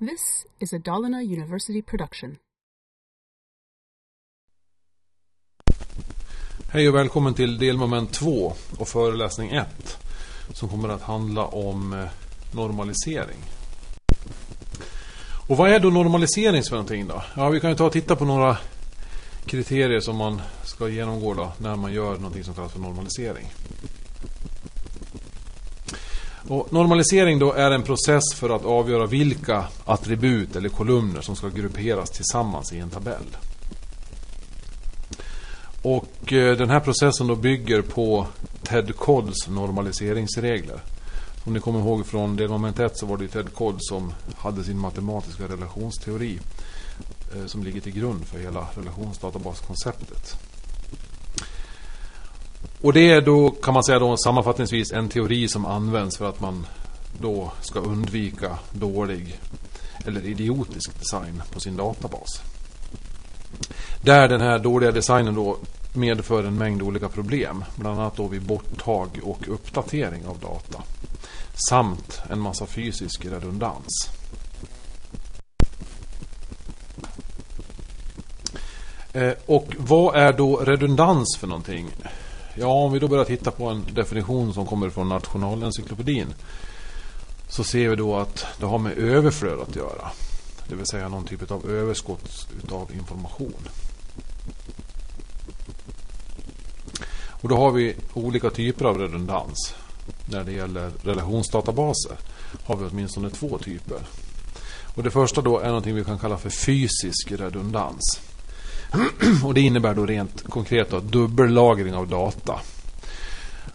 This is a Dalarna University production. Hej och välkommen till delmoment 2 och föreläsning 1 som kommer att handla om eh, normalisering. Och vad är då normalisering för någonting då? Ja, vi kan ju ta och titta på några kriterier som man ska genomgå då när man gör någonting som kallas för normalisering. Och normalisering då är en process för att avgöra vilka attribut eller kolumner som ska grupperas tillsammans i en tabell. Och eh, den här processen då bygger på Ted Kodds normaliseringsregler. Om ni kommer ihåg från delmoment 1 så var det Ted Kodd som hade sin matematiska relationsteori eh, som ligger till grund för hela relationsdatabaskonceptet. Och det är då kan man säga då sammanfattningsvis en teori som används för att man då ska undvika dålig eller idiotisk design på sin databas. Där den här dåliga designen då medför en mängd olika problem. Bland annat då vid borttag och uppdatering av data. Samt en massa fysisk redundans. Eh, och vad är då redundans för någonting? Ja, om vi då börjar titta på en definition som kommer från Nationalencyklopedin. Så ser vi då att det har med överflöd att göra. Det vill säga någon typ av överskott utav information. Och då har vi olika typer av redundans. När det gäller relationsdatabaser har vi åtminstone två typer. Och det första då är någonting vi kan kalla för fysisk redundans. Och det innebär då rent konkret då dubbellagring av data.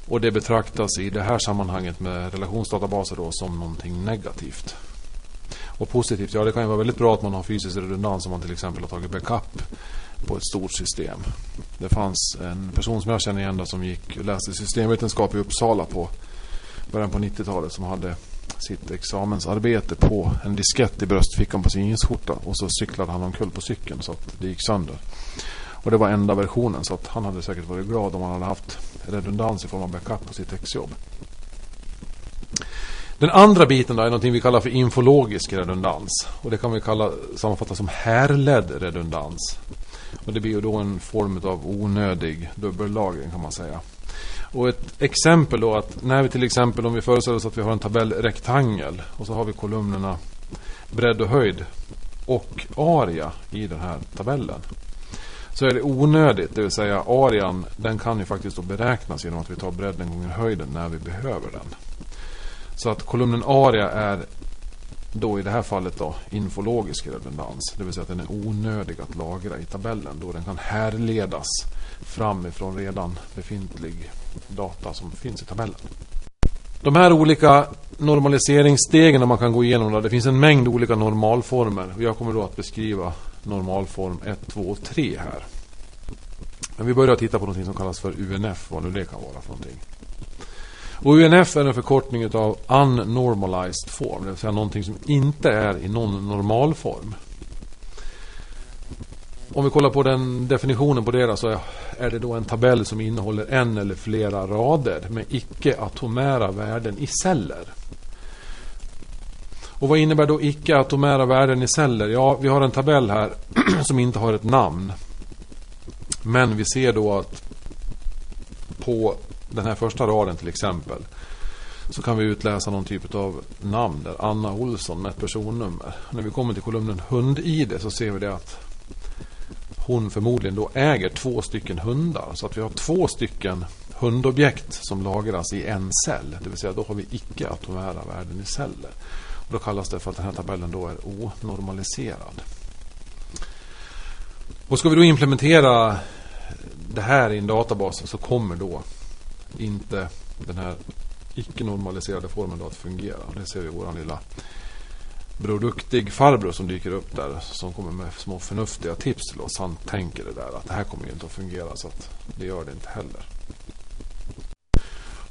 Och det betraktas i det här sammanhanget med relationsdatabaser då som någonting negativt. Och positivt, ja det kan ju vara väldigt bra att man har fysisk redundans om man till exempel har tagit backup på ett stort system. Det fanns en person som jag känner igen då, som gick och läste systemvetenskap i Uppsala på början på 90-talet som hade sitt examensarbete på en diskett i bröstfickan på sin jeansskjorta och så cyklade han omkull på cykeln så att det gick sönder. Och det var enda versionen så att han hade säkert varit glad om han hade haft redundans i form av backup på sitt exjobb. Den andra biten då är något vi kallar för infologisk redundans. Och det kan vi kalla, sammanfatta som härledd redundans. Och det blir ju då en form av onödig dubbellagring kan man säga. Och ett exempel då att när vi till exempel om vi föreställer oss att vi har en tabellrektangel och så har vi kolumnerna bredd och höjd och area i den här tabellen. Så är det onödigt, det vill säga arean den kan ju faktiskt då beräknas genom att vi tar bredden gånger höjden när vi behöver den. Så att kolumnen area är då i det här fallet då infologisk redundans. Det vill säga att den är onödig att lagra i tabellen då den kan härledas framifrån redan befintlig data som finns i tabellen. De här olika normaliseringsstegen man kan gå igenom då, det finns en mängd olika normalformer. Jag kommer då att beskriva normalform 1, 2 och 3 här. Men vi börjar titta på något som kallas för UNF, vad nu det kan vara för någonting. Och UNF är en förkortning av Unnormalized Form, det vill säga någonting som inte är i någon normalform. Om vi kollar på den definitionen på det så är det då en tabell som innehåller en eller flera rader med icke-atomära värden i celler. Och vad innebär då icke-atomära värden i celler? Ja, vi har en tabell här som inte har ett namn. Men vi ser då att på den här första raden till exempel så kan vi utläsa någon typ av namn där. Anna Olsson med ett personnummer. När vi kommer till kolumnen hund-id så ser vi det att hon förmodligen då äger två stycken hundar. Så att vi har två stycken hundobjekt som lagras i en cell. Det vill säga då har vi icke-atomära värden i celler. Och då kallas det för att den här tabellen då är onormaliserad. Och ska vi då implementera det här i en databas så kommer då inte den här icke-normaliserade formen då att fungera. Det ser vi i vår lilla Bror Duktig farbror som dyker upp där som kommer med små förnuftiga tips till oss. Han tänker det där att det här kommer ju inte att fungera så att det gör det inte heller.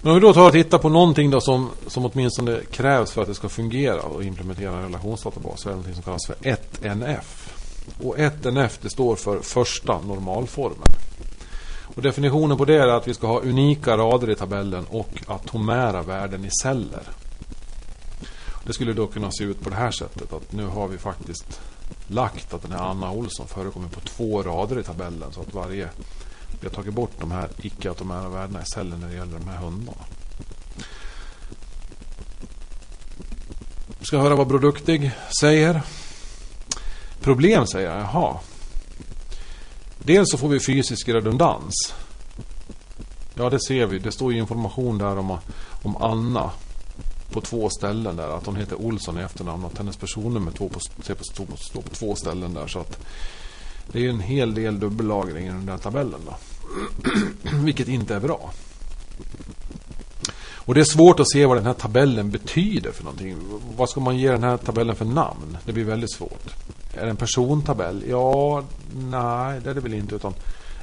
Men om vi då tar och tittar på någonting då som, som åtminstone krävs för att det ska fungera och implementera en relationsdatabas så är det någonting som kallas för 1NF. Och 1NF det står för första normalformen. Och definitionen på det är att vi ska ha unika rader i tabellen och atomära värden i celler. Det skulle då kunna se ut på det här sättet att nu har vi faktiskt lagt att den här Anna Olsson förekommer på två rader i tabellen så att varje vi har tagit bort de här icke-atomära värdena i cellen när det gäller de här hundarna. Vi ska höra vad Produktig säger. Problem säger jag, jaha. Dels så får vi fysisk redundans. Ja, det ser vi. Det står ju information där om, om Anna på två ställen där. Att hon heter Olsson i efternamn och att hennes personnummer står på, står på, står på två ställen där. Så att det är en hel del dubbellagring i den där tabellen. Då. Vilket inte är bra. Och det är svårt att se vad den här tabellen betyder för någonting. Vad ska man ge den här tabellen för namn? Det blir väldigt svårt. Är det en persontabell? Ja, nej, det är det väl inte. Utan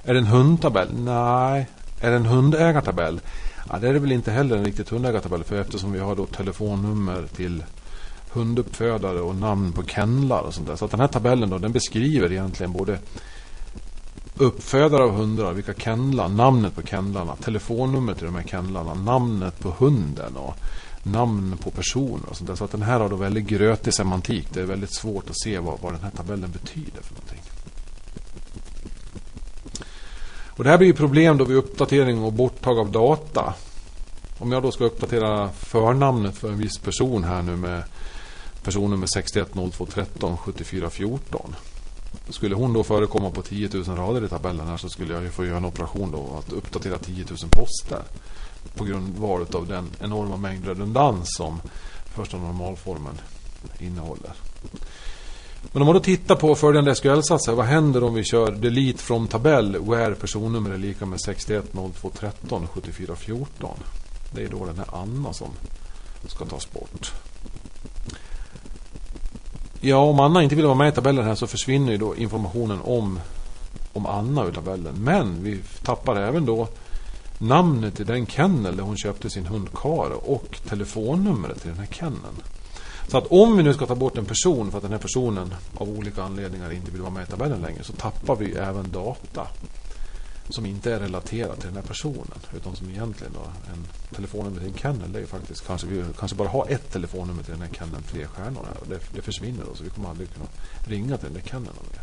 är det en hundtabell? Nej. Är det en hundägartabell? Ja, det är det väl inte heller en riktigt hundägartabell. För eftersom vi har då telefonnummer till hunduppfödare och namn på kennlar och sånt där. Så att den här tabellen då, den beskriver egentligen både uppfödare av hundar, vilka kennlar, namnet på kennlarna, telefonnumret till de här kennlarna, namnet på hunden och namn på personer och sånt där. Så att den här har då väldigt grötig semantik. Det är väldigt svårt att se vad, vad den här tabellen betyder för någonting. Och det här blir ju problem då vid uppdatering och borttag av data. Om jag då ska uppdatera förnamnet för en viss person här nu med personnummer 6102137414. 7414 skulle hon då förekomma på 10 000 rader i tabellen här så skulle jag ju få göra en operation då att uppdatera 10 000 poster. På grundval av den enorma mängd redundans som första normalformen innehåller. Men om man då tittar på följande SQL-satser. Vad händer om vi kör delete from tabell where personnummer är lika med 610213 7414? Det är då den här Anna som ska tas bort. Ja, om Anna inte vill vara med i tabellen här så försvinner ju då informationen om, om Anna ur tabellen. Men vi tappar även då namnet till den kennel där hon köpte sin hund Karo och telefonnumret till den här kenneln. Så att om vi nu ska ta bort en person för att den här personen av olika anledningar inte vill vara med i tabellen längre så tappar vi även data som inte är relaterad till den här personen. Utan som egentligen då en telefonnummer till en kennel. Det är faktiskt kanske vi kanske bara har ett telefonnummer till den här kenneln, tre stjärnor här. Och det, det försvinner då så vi kommer aldrig kunna ringa till den där kenneln mer.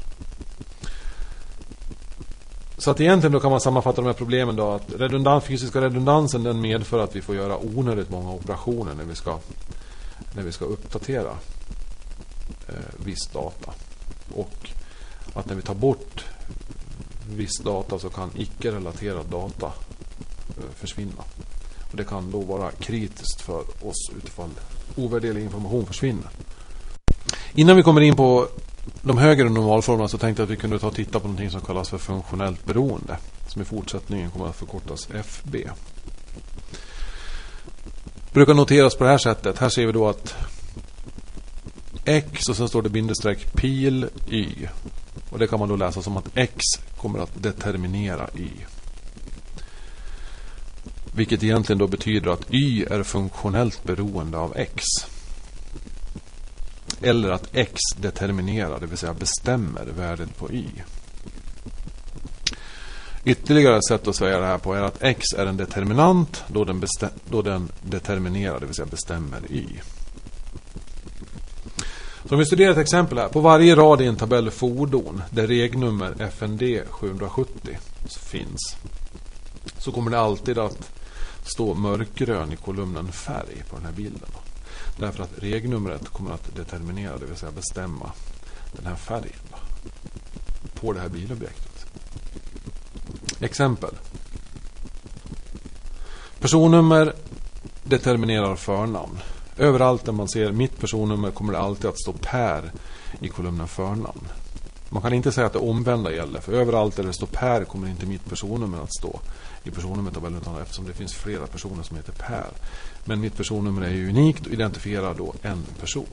Så att egentligen då kan man sammanfatta de här problemen då att redundans, fysiska redundansen den medför att vi får göra onödigt många operationer när vi ska, när vi ska uppdatera eh, viss data. Och att när vi tar bort viss data så kan icke-relaterad data eh, försvinna. Och det kan då vara kritiskt för oss utifall ovärderlig information försvinner. Innan vi kommer in på de högre normalformerna så tänkte jag att vi kunde ta och titta på något som kallas för funktionellt beroende. Som i fortsättningen kommer att förkortas FB. Brukar noteras på det här sättet. Här ser vi då att X och sen står det bindestreck pil Y. Och det kan man då läsa som att X kommer att determinera Y. Vilket egentligen då betyder att Y är funktionellt beroende av X. Eller att X determinerar, det vill säga bestämmer värdet på Y. Ytterligare ett sätt att säga det här på är att X är en determinant då den, då den determinerar, det vill säga bestämmer Y. Så om vi studerar ett exempel här. På varje rad i en tabell fordon där regnummer FND 770 finns. Så kommer det alltid att stå mörkgrön i kolumnen färg på den här bilden. Därför att regnumret kommer att determinera, det vill säga bestämma den här färgen på det här bilobjektet. Exempel. Personnummer determinerar förnamn. Överallt där man ser mitt personnummer kommer det alltid att stå Per i kolumnen förnamn. Man kan inte säga att det omvända gäller. För överallt där det står Per kommer inte mitt personnummer att stå i personnummertabellen. Utan eftersom det finns flera personer som heter Per. Men mitt personnummer är ju unikt och identifierar då en person.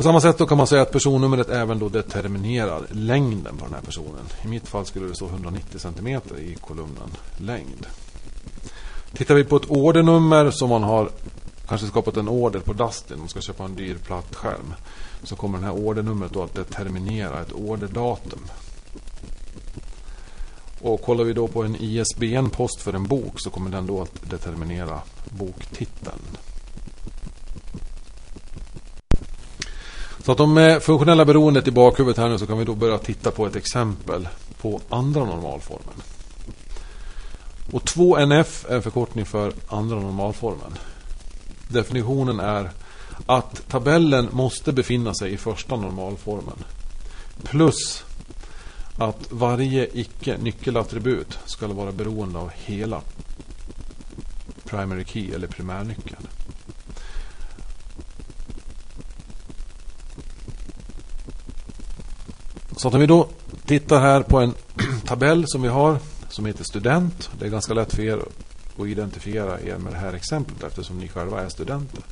På samma sätt då kan man säga att personnumret även då determinerar längden på den här personen. I mitt fall skulle det stå 190 cm i kolumnen längd. Tittar vi på ett ordernummer som man har kanske skapat en order på Dustin. Man ska köpa en dyr plattskärm. Så kommer det här ordernumret då att determinera ett orderdatum. Och kollar vi då på en ISBN-post för en bok så kommer den då att determinera boktiteln. Så att om med funktionella beroendet i bakhuvudet här nu så kan vi då börja titta på ett exempel på andra normalformen. Och 2NF är en förkortning för andra normalformen. Definitionen är att tabellen måste befinna sig i första normalformen. Plus att varje icke nyckelattribut ska vara beroende av hela primary key eller primärnyckeln. Så att om vi då tittar här på en tabell som vi har som heter student. Det är ganska lätt för er att identifiera er med det här exemplet eftersom ni själva är studenter.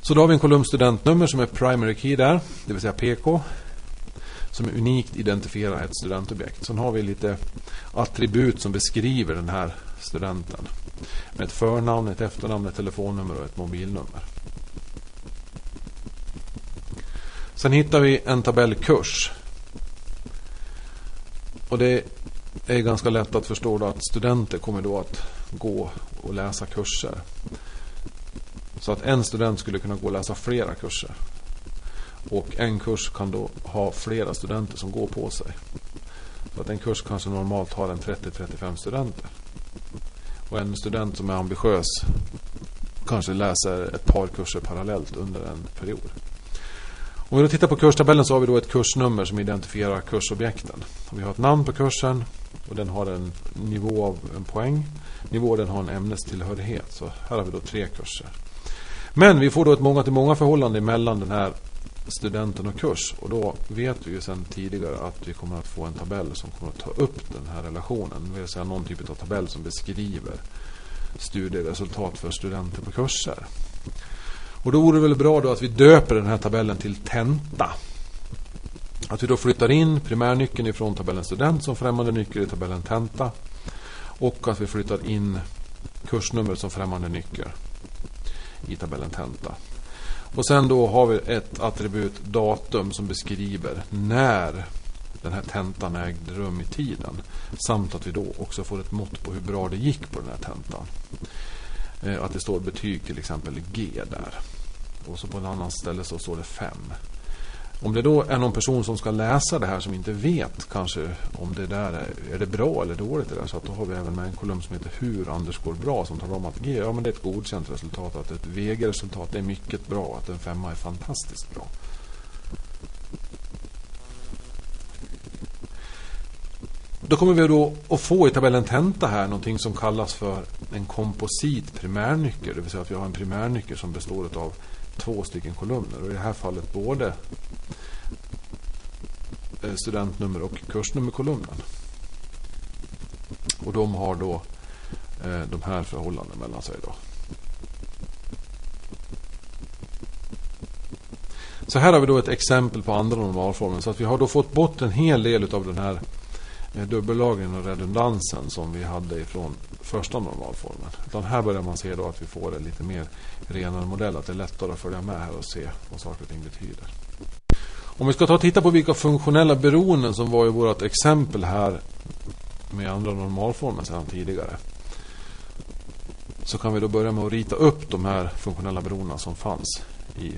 Så då har vi en kolumn studentnummer som är primary key där, det vill säga PK. Som unikt identifierar ett studentobjekt. Sen har vi lite attribut som beskriver den här studenten. Med ett förnamn, ett efternamn, ett telefonnummer och ett mobilnummer. Sen hittar vi en tabellkurs. Och det är ganska lätt att förstå att studenter kommer då att gå och läsa kurser. Så att en student skulle kunna gå och läsa flera kurser. Och en kurs kan då ha flera studenter som går på sig. Så att en kurs kanske normalt har en 30-35 studenter. Och en student som är ambitiös kanske läser ett par kurser parallellt under en period. Om vi då tittar på kurstabellen så har vi då ett kursnummer som identifierar kursobjekten. Vi har ett namn på kursen och den har en nivå av en poäng. Nivå den har en ämnestillhörighet. Så här har vi då tre kurser. Men vi får då ett många till många förhållande mellan den här studenten och kurs. Och då vet vi ju sedan tidigare att vi kommer att få en tabell som kommer att ta upp den här relationen. Det vill säga någon typ av tabell som beskriver studieresultat för studenter på kurser. Och då vore det väl bra då att vi döper den här tabellen till tenta. Att vi då flyttar in primärnyckeln ifrån tabellen student som främmande nyckel i tabellen tenta. Och att vi flyttar in kursnumret som främmande nyckel i tabellen tenta. Och sen då har vi ett attribut datum som beskriver när den här tentan ägde rum i tiden. Samt att vi då också får ett mått på hur bra det gick på den här tentan. Eh, att det står betyg till exempel G där. Och så på en annan ställe så står det 5. Om det då är någon person som ska läsa det här som inte vet kanske om det där är, är det bra eller dåligt. Det där, så att då har vi även med en kolumn som heter hur Anders går bra som talar om att G ja, men det är ett godkänt resultat. Att ett VG-resultat är mycket bra. Att en femma är fantastiskt bra. Då kommer vi då att få i tabellen tenta här någonting som kallas för en komposit primärnyckel. Det vill säga att vi har en primärnyckel som består av två stycken kolumner. Och I det här fallet både eh, studentnummer och kursnummerkolumnen. Och de har då eh, de här förhållandena mellan sig. Då. Så här har vi då ett exempel på andra normalformen. Så att vi har då fått bort en hel del av den här Eh, dubbellagen dubbellagringen och redundansen som vi hade ifrån första normalformen. Utan här börjar man se då att vi får en lite mer renare modell. Att det är lättare att följa med här och se vad saker och ting betyder. Om vi ska ta och titta på vilka funktionella beroenden som var i vårt exempel här med andra normalformen sedan tidigare. Så kan vi då börja med att rita upp de här funktionella beroendena som fanns i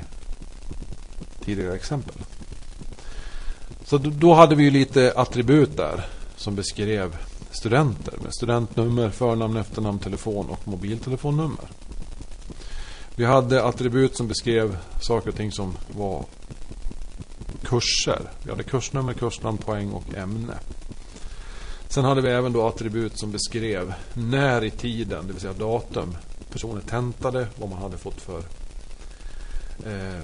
tidigare exempel. Så då hade vi lite attribut där som beskrev studenter med studentnummer, förnamn, efternamn, telefon och mobiltelefonnummer. Vi hade attribut som beskrev saker och ting som var kurser. Vi hade kursnummer, kursnamn, poäng och ämne. Sen hade vi även då attribut som beskrev när i tiden, det vill säga datum, personen tentade, vad man hade fått för eh,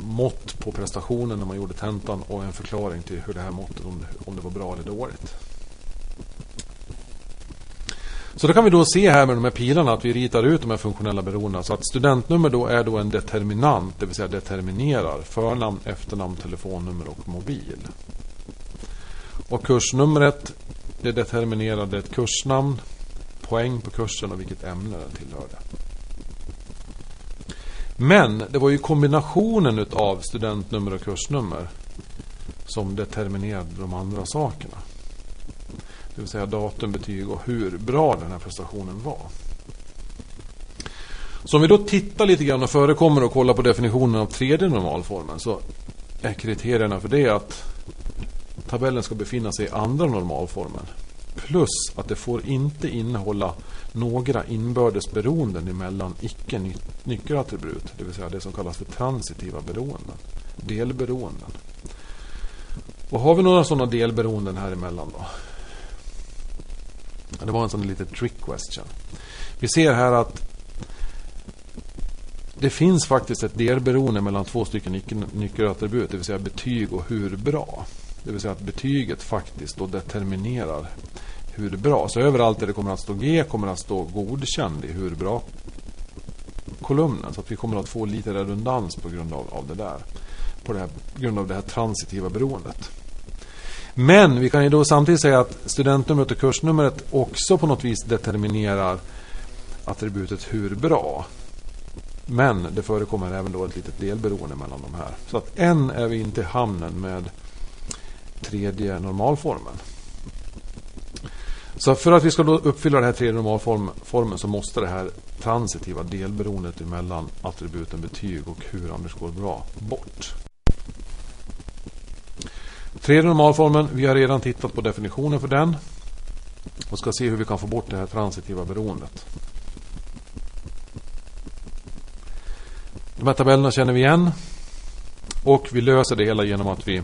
mått på prestationen när man gjorde tentan och en förklaring till hur det här måttet, om, om det var bra eller dåligt. Så då kan vi då se här med de här pilarna att vi ritar ut de här funktionella beroendena. Så att studentnummer då är då en determinant, det vill säga determinerar förnamn, efternamn, telefonnummer och mobil. Och kursnumret det determinerade ett kursnamn, poäng på kursen och vilket ämne den tillhörde. Men det var ju kombinationen av studentnummer och kursnummer som determinerade de andra sakerna. Det vill säga datum, betyg och hur bra den här prestationen var. Så om vi då tittar lite grann och förekommer och kollar på definitionen av tredje normalformen så är kriterierna för det att tabellen ska befinna sig i andra normalformen. Plus att det får inte innehålla några inbördes beroenden emellan icke nyckelattribut. Det vill säga det som kallas för transitiva beroenden. Delberoenden. Och har vi några sådana delberoenden här emellan då? Det var en sån liten trick question. Vi ser här att det finns faktiskt ett delberoende mellan två stycken nyckelattribut, det vill säga betyg och hur bra. Det vill säga att betyget faktiskt då determinerar hur bra. Så överallt där det kommer att stå G kommer att stå godkänd i hur bra kolumnen. Så att vi kommer att få lite redundans på grund av, av det där. På, det här, på grund av det här transitiva beroendet. Men vi kan ju då samtidigt säga att studentnumret och kursnumret också på något vis determinerar attributet hur bra. Men det förekommer även då ett litet delberoende mellan de här. Så att än är vi inte i hamnen med tredje normalformen. Så för att vi ska då uppfylla den här tredje normalformen så måste det här transitiva delberoendet mellan attributen betyg och hur Anders går bra bort. Tredje normalformen, vi har redan tittat på definitionen för den och ska se hur vi kan få bort det här transitiva beroendet. De här tabellerna känner vi igen och vi löser det hela genom att vi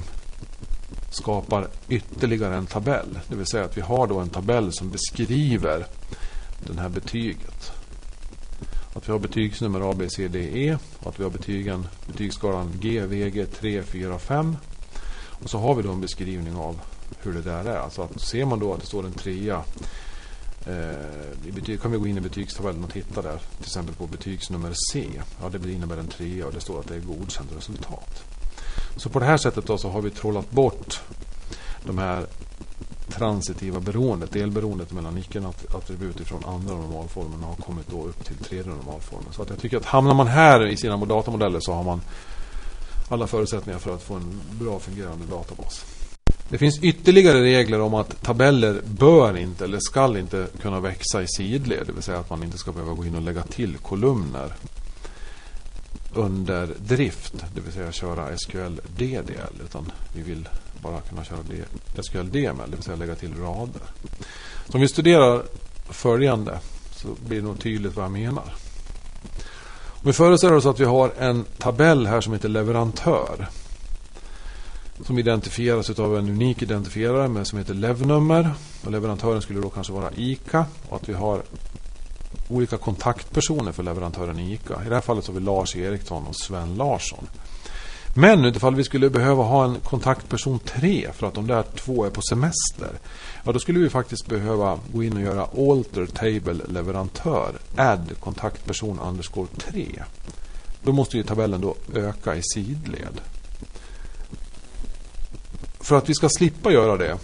skapar ytterligare en tabell. Det vill säga att vi har då en tabell som beskriver det här betyget. Att vi har betygsnummer A, B, C, D, E. Och att vi har betygen, betygsskalan G, VG 3, 4, 5. Och så har vi då en beskrivning av hur det där är. Alltså att ser man då att det står en trea eh, i betyg, kan vi gå in i betygstabellen och titta där. Till exempel på betygsnummer C. Ja, det innebär en trea och det står att det är godkänt resultat. Så på det här sättet då så har vi trollat bort de här transitiva beroendet, delberoendet mellan icke-attribut från andra normalformen har kommit då upp till tredje normalformen. Så att jag tycker att hamnar man här i sina datamodeller så har man alla förutsättningar för att få en bra fungerande databas. Det finns ytterligare regler om att tabeller bör inte eller skall inte kunna växa i sidled. Det vill säga att man inte ska behöva gå in och lägga till kolumner under drift, det vill säga köra SQL DDL. Utan vi vill bara kunna köra SQL DML, det vill säga lägga till rader. Så om vi studerar följande så blir det nog tydligt vad jag menar. Om vi föreställer oss att vi har en tabell här som heter leverantör. Som identifieras av en unik identifierare med som heter levnummer. Och leverantören skulle då kanske vara ICA. Och att vi har olika kontaktpersoner för leverantören ICA. I det här fallet så har vi Lars Eriksson och Sven Larsson. Men utifall vi skulle behöva ha en kontaktperson 3 för att de där två är på semester. Ja, då skulle vi faktiskt behöva gå in och göra alter table leverantör add kontaktperson underscore 3. Då måste ju tabellen då öka i sidled. För att vi ska slippa göra det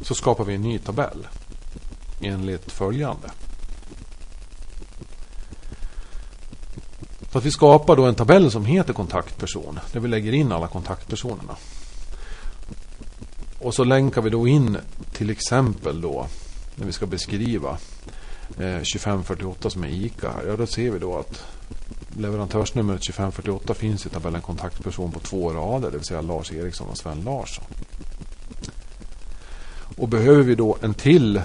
så skapar vi en ny tabell enligt följande. Så att vi skapar då en tabell som heter kontaktperson där vi lägger in alla kontaktpersonerna. Och så länkar vi då in till exempel då när vi ska beskriva eh, 2548 som är ICA. Ja, då ser vi då att leverantörsnumret 2548 finns i tabellen kontaktperson på två rader, det vill säga Lars Eriksson och Sven Larsson. Och behöver vi då en till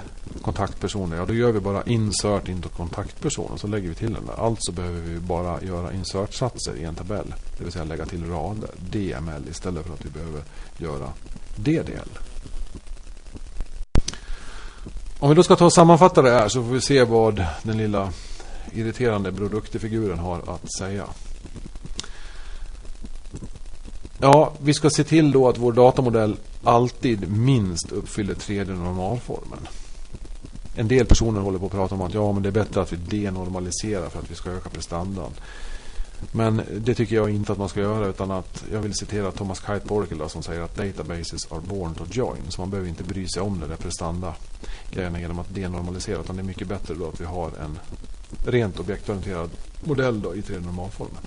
Kontaktpersoner, ja då gör vi bara insert into kontaktpersonen. så lägger vi till den där. Alltså behöver vi bara göra insert-satser i en tabell. Det vill säga lägga till rader, DML, istället för att vi behöver göra DDL. Om vi då ska ta och sammanfatta det här så får vi se vad den lilla irriterande produktifiguren har att säga. Ja, vi ska se till då att vår datamodell alltid minst uppfyller tredje normalformen. En del personer håller på att prata om att ja, men det är bättre att vi denormaliserar för att vi ska öka prestandan. Men det tycker jag inte att man ska göra utan att jag vill citera Thomas Kite Borkel som säger att databases are born to join. Så man behöver inte bry sig om det där prestanda grejerna genom att denormalisera utan det är mycket bättre då att vi har en rent objektorienterad modell då i tre normalformen.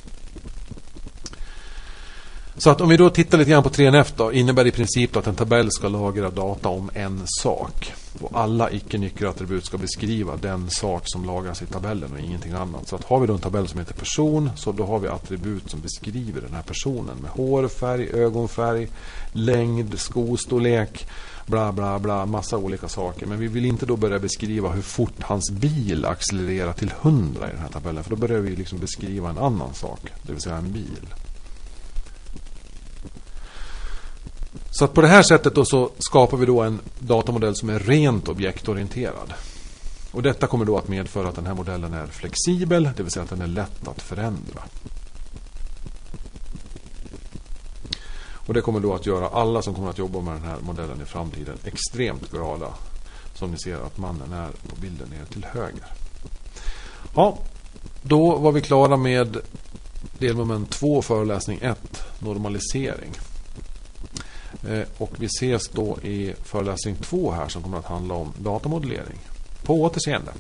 Så att om vi då tittar lite grann på 3NF då, innebär i princip att en tabell ska lagra data om en sak. Och alla icke-nyckelattribut ska beskriva den sak som lagras i tabellen och ingenting annat. Så att har vi då en tabell som heter person, så då har vi attribut som beskriver den här personen med hårfärg, ögonfärg, längd, skostorlek, bla bla bla, massa olika saker. Men vi vill inte då börja beskriva hur fort hans bil accelererar till 100 i den här tabellen. För då börjar vi liksom beskriva en annan sak, det vill säga en bil. Så att på det här sättet då så skapar vi då en datamodell som är rent objektorienterad. Och detta kommer då att medföra att den här modellen är flexibel, det vill säga att den är lätt att förändra. Och det kommer då att göra alla som kommer att jobba med den här modellen i framtiden extremt glada. Som ni ser att mannen är på bilden nere till höger. Ja, då var vi klara med delmoment 2 föreläsning 1, normalisering. Eh, och vi ses då i föreläsning 2 här som kommer att handla om datamodellering. På återseende!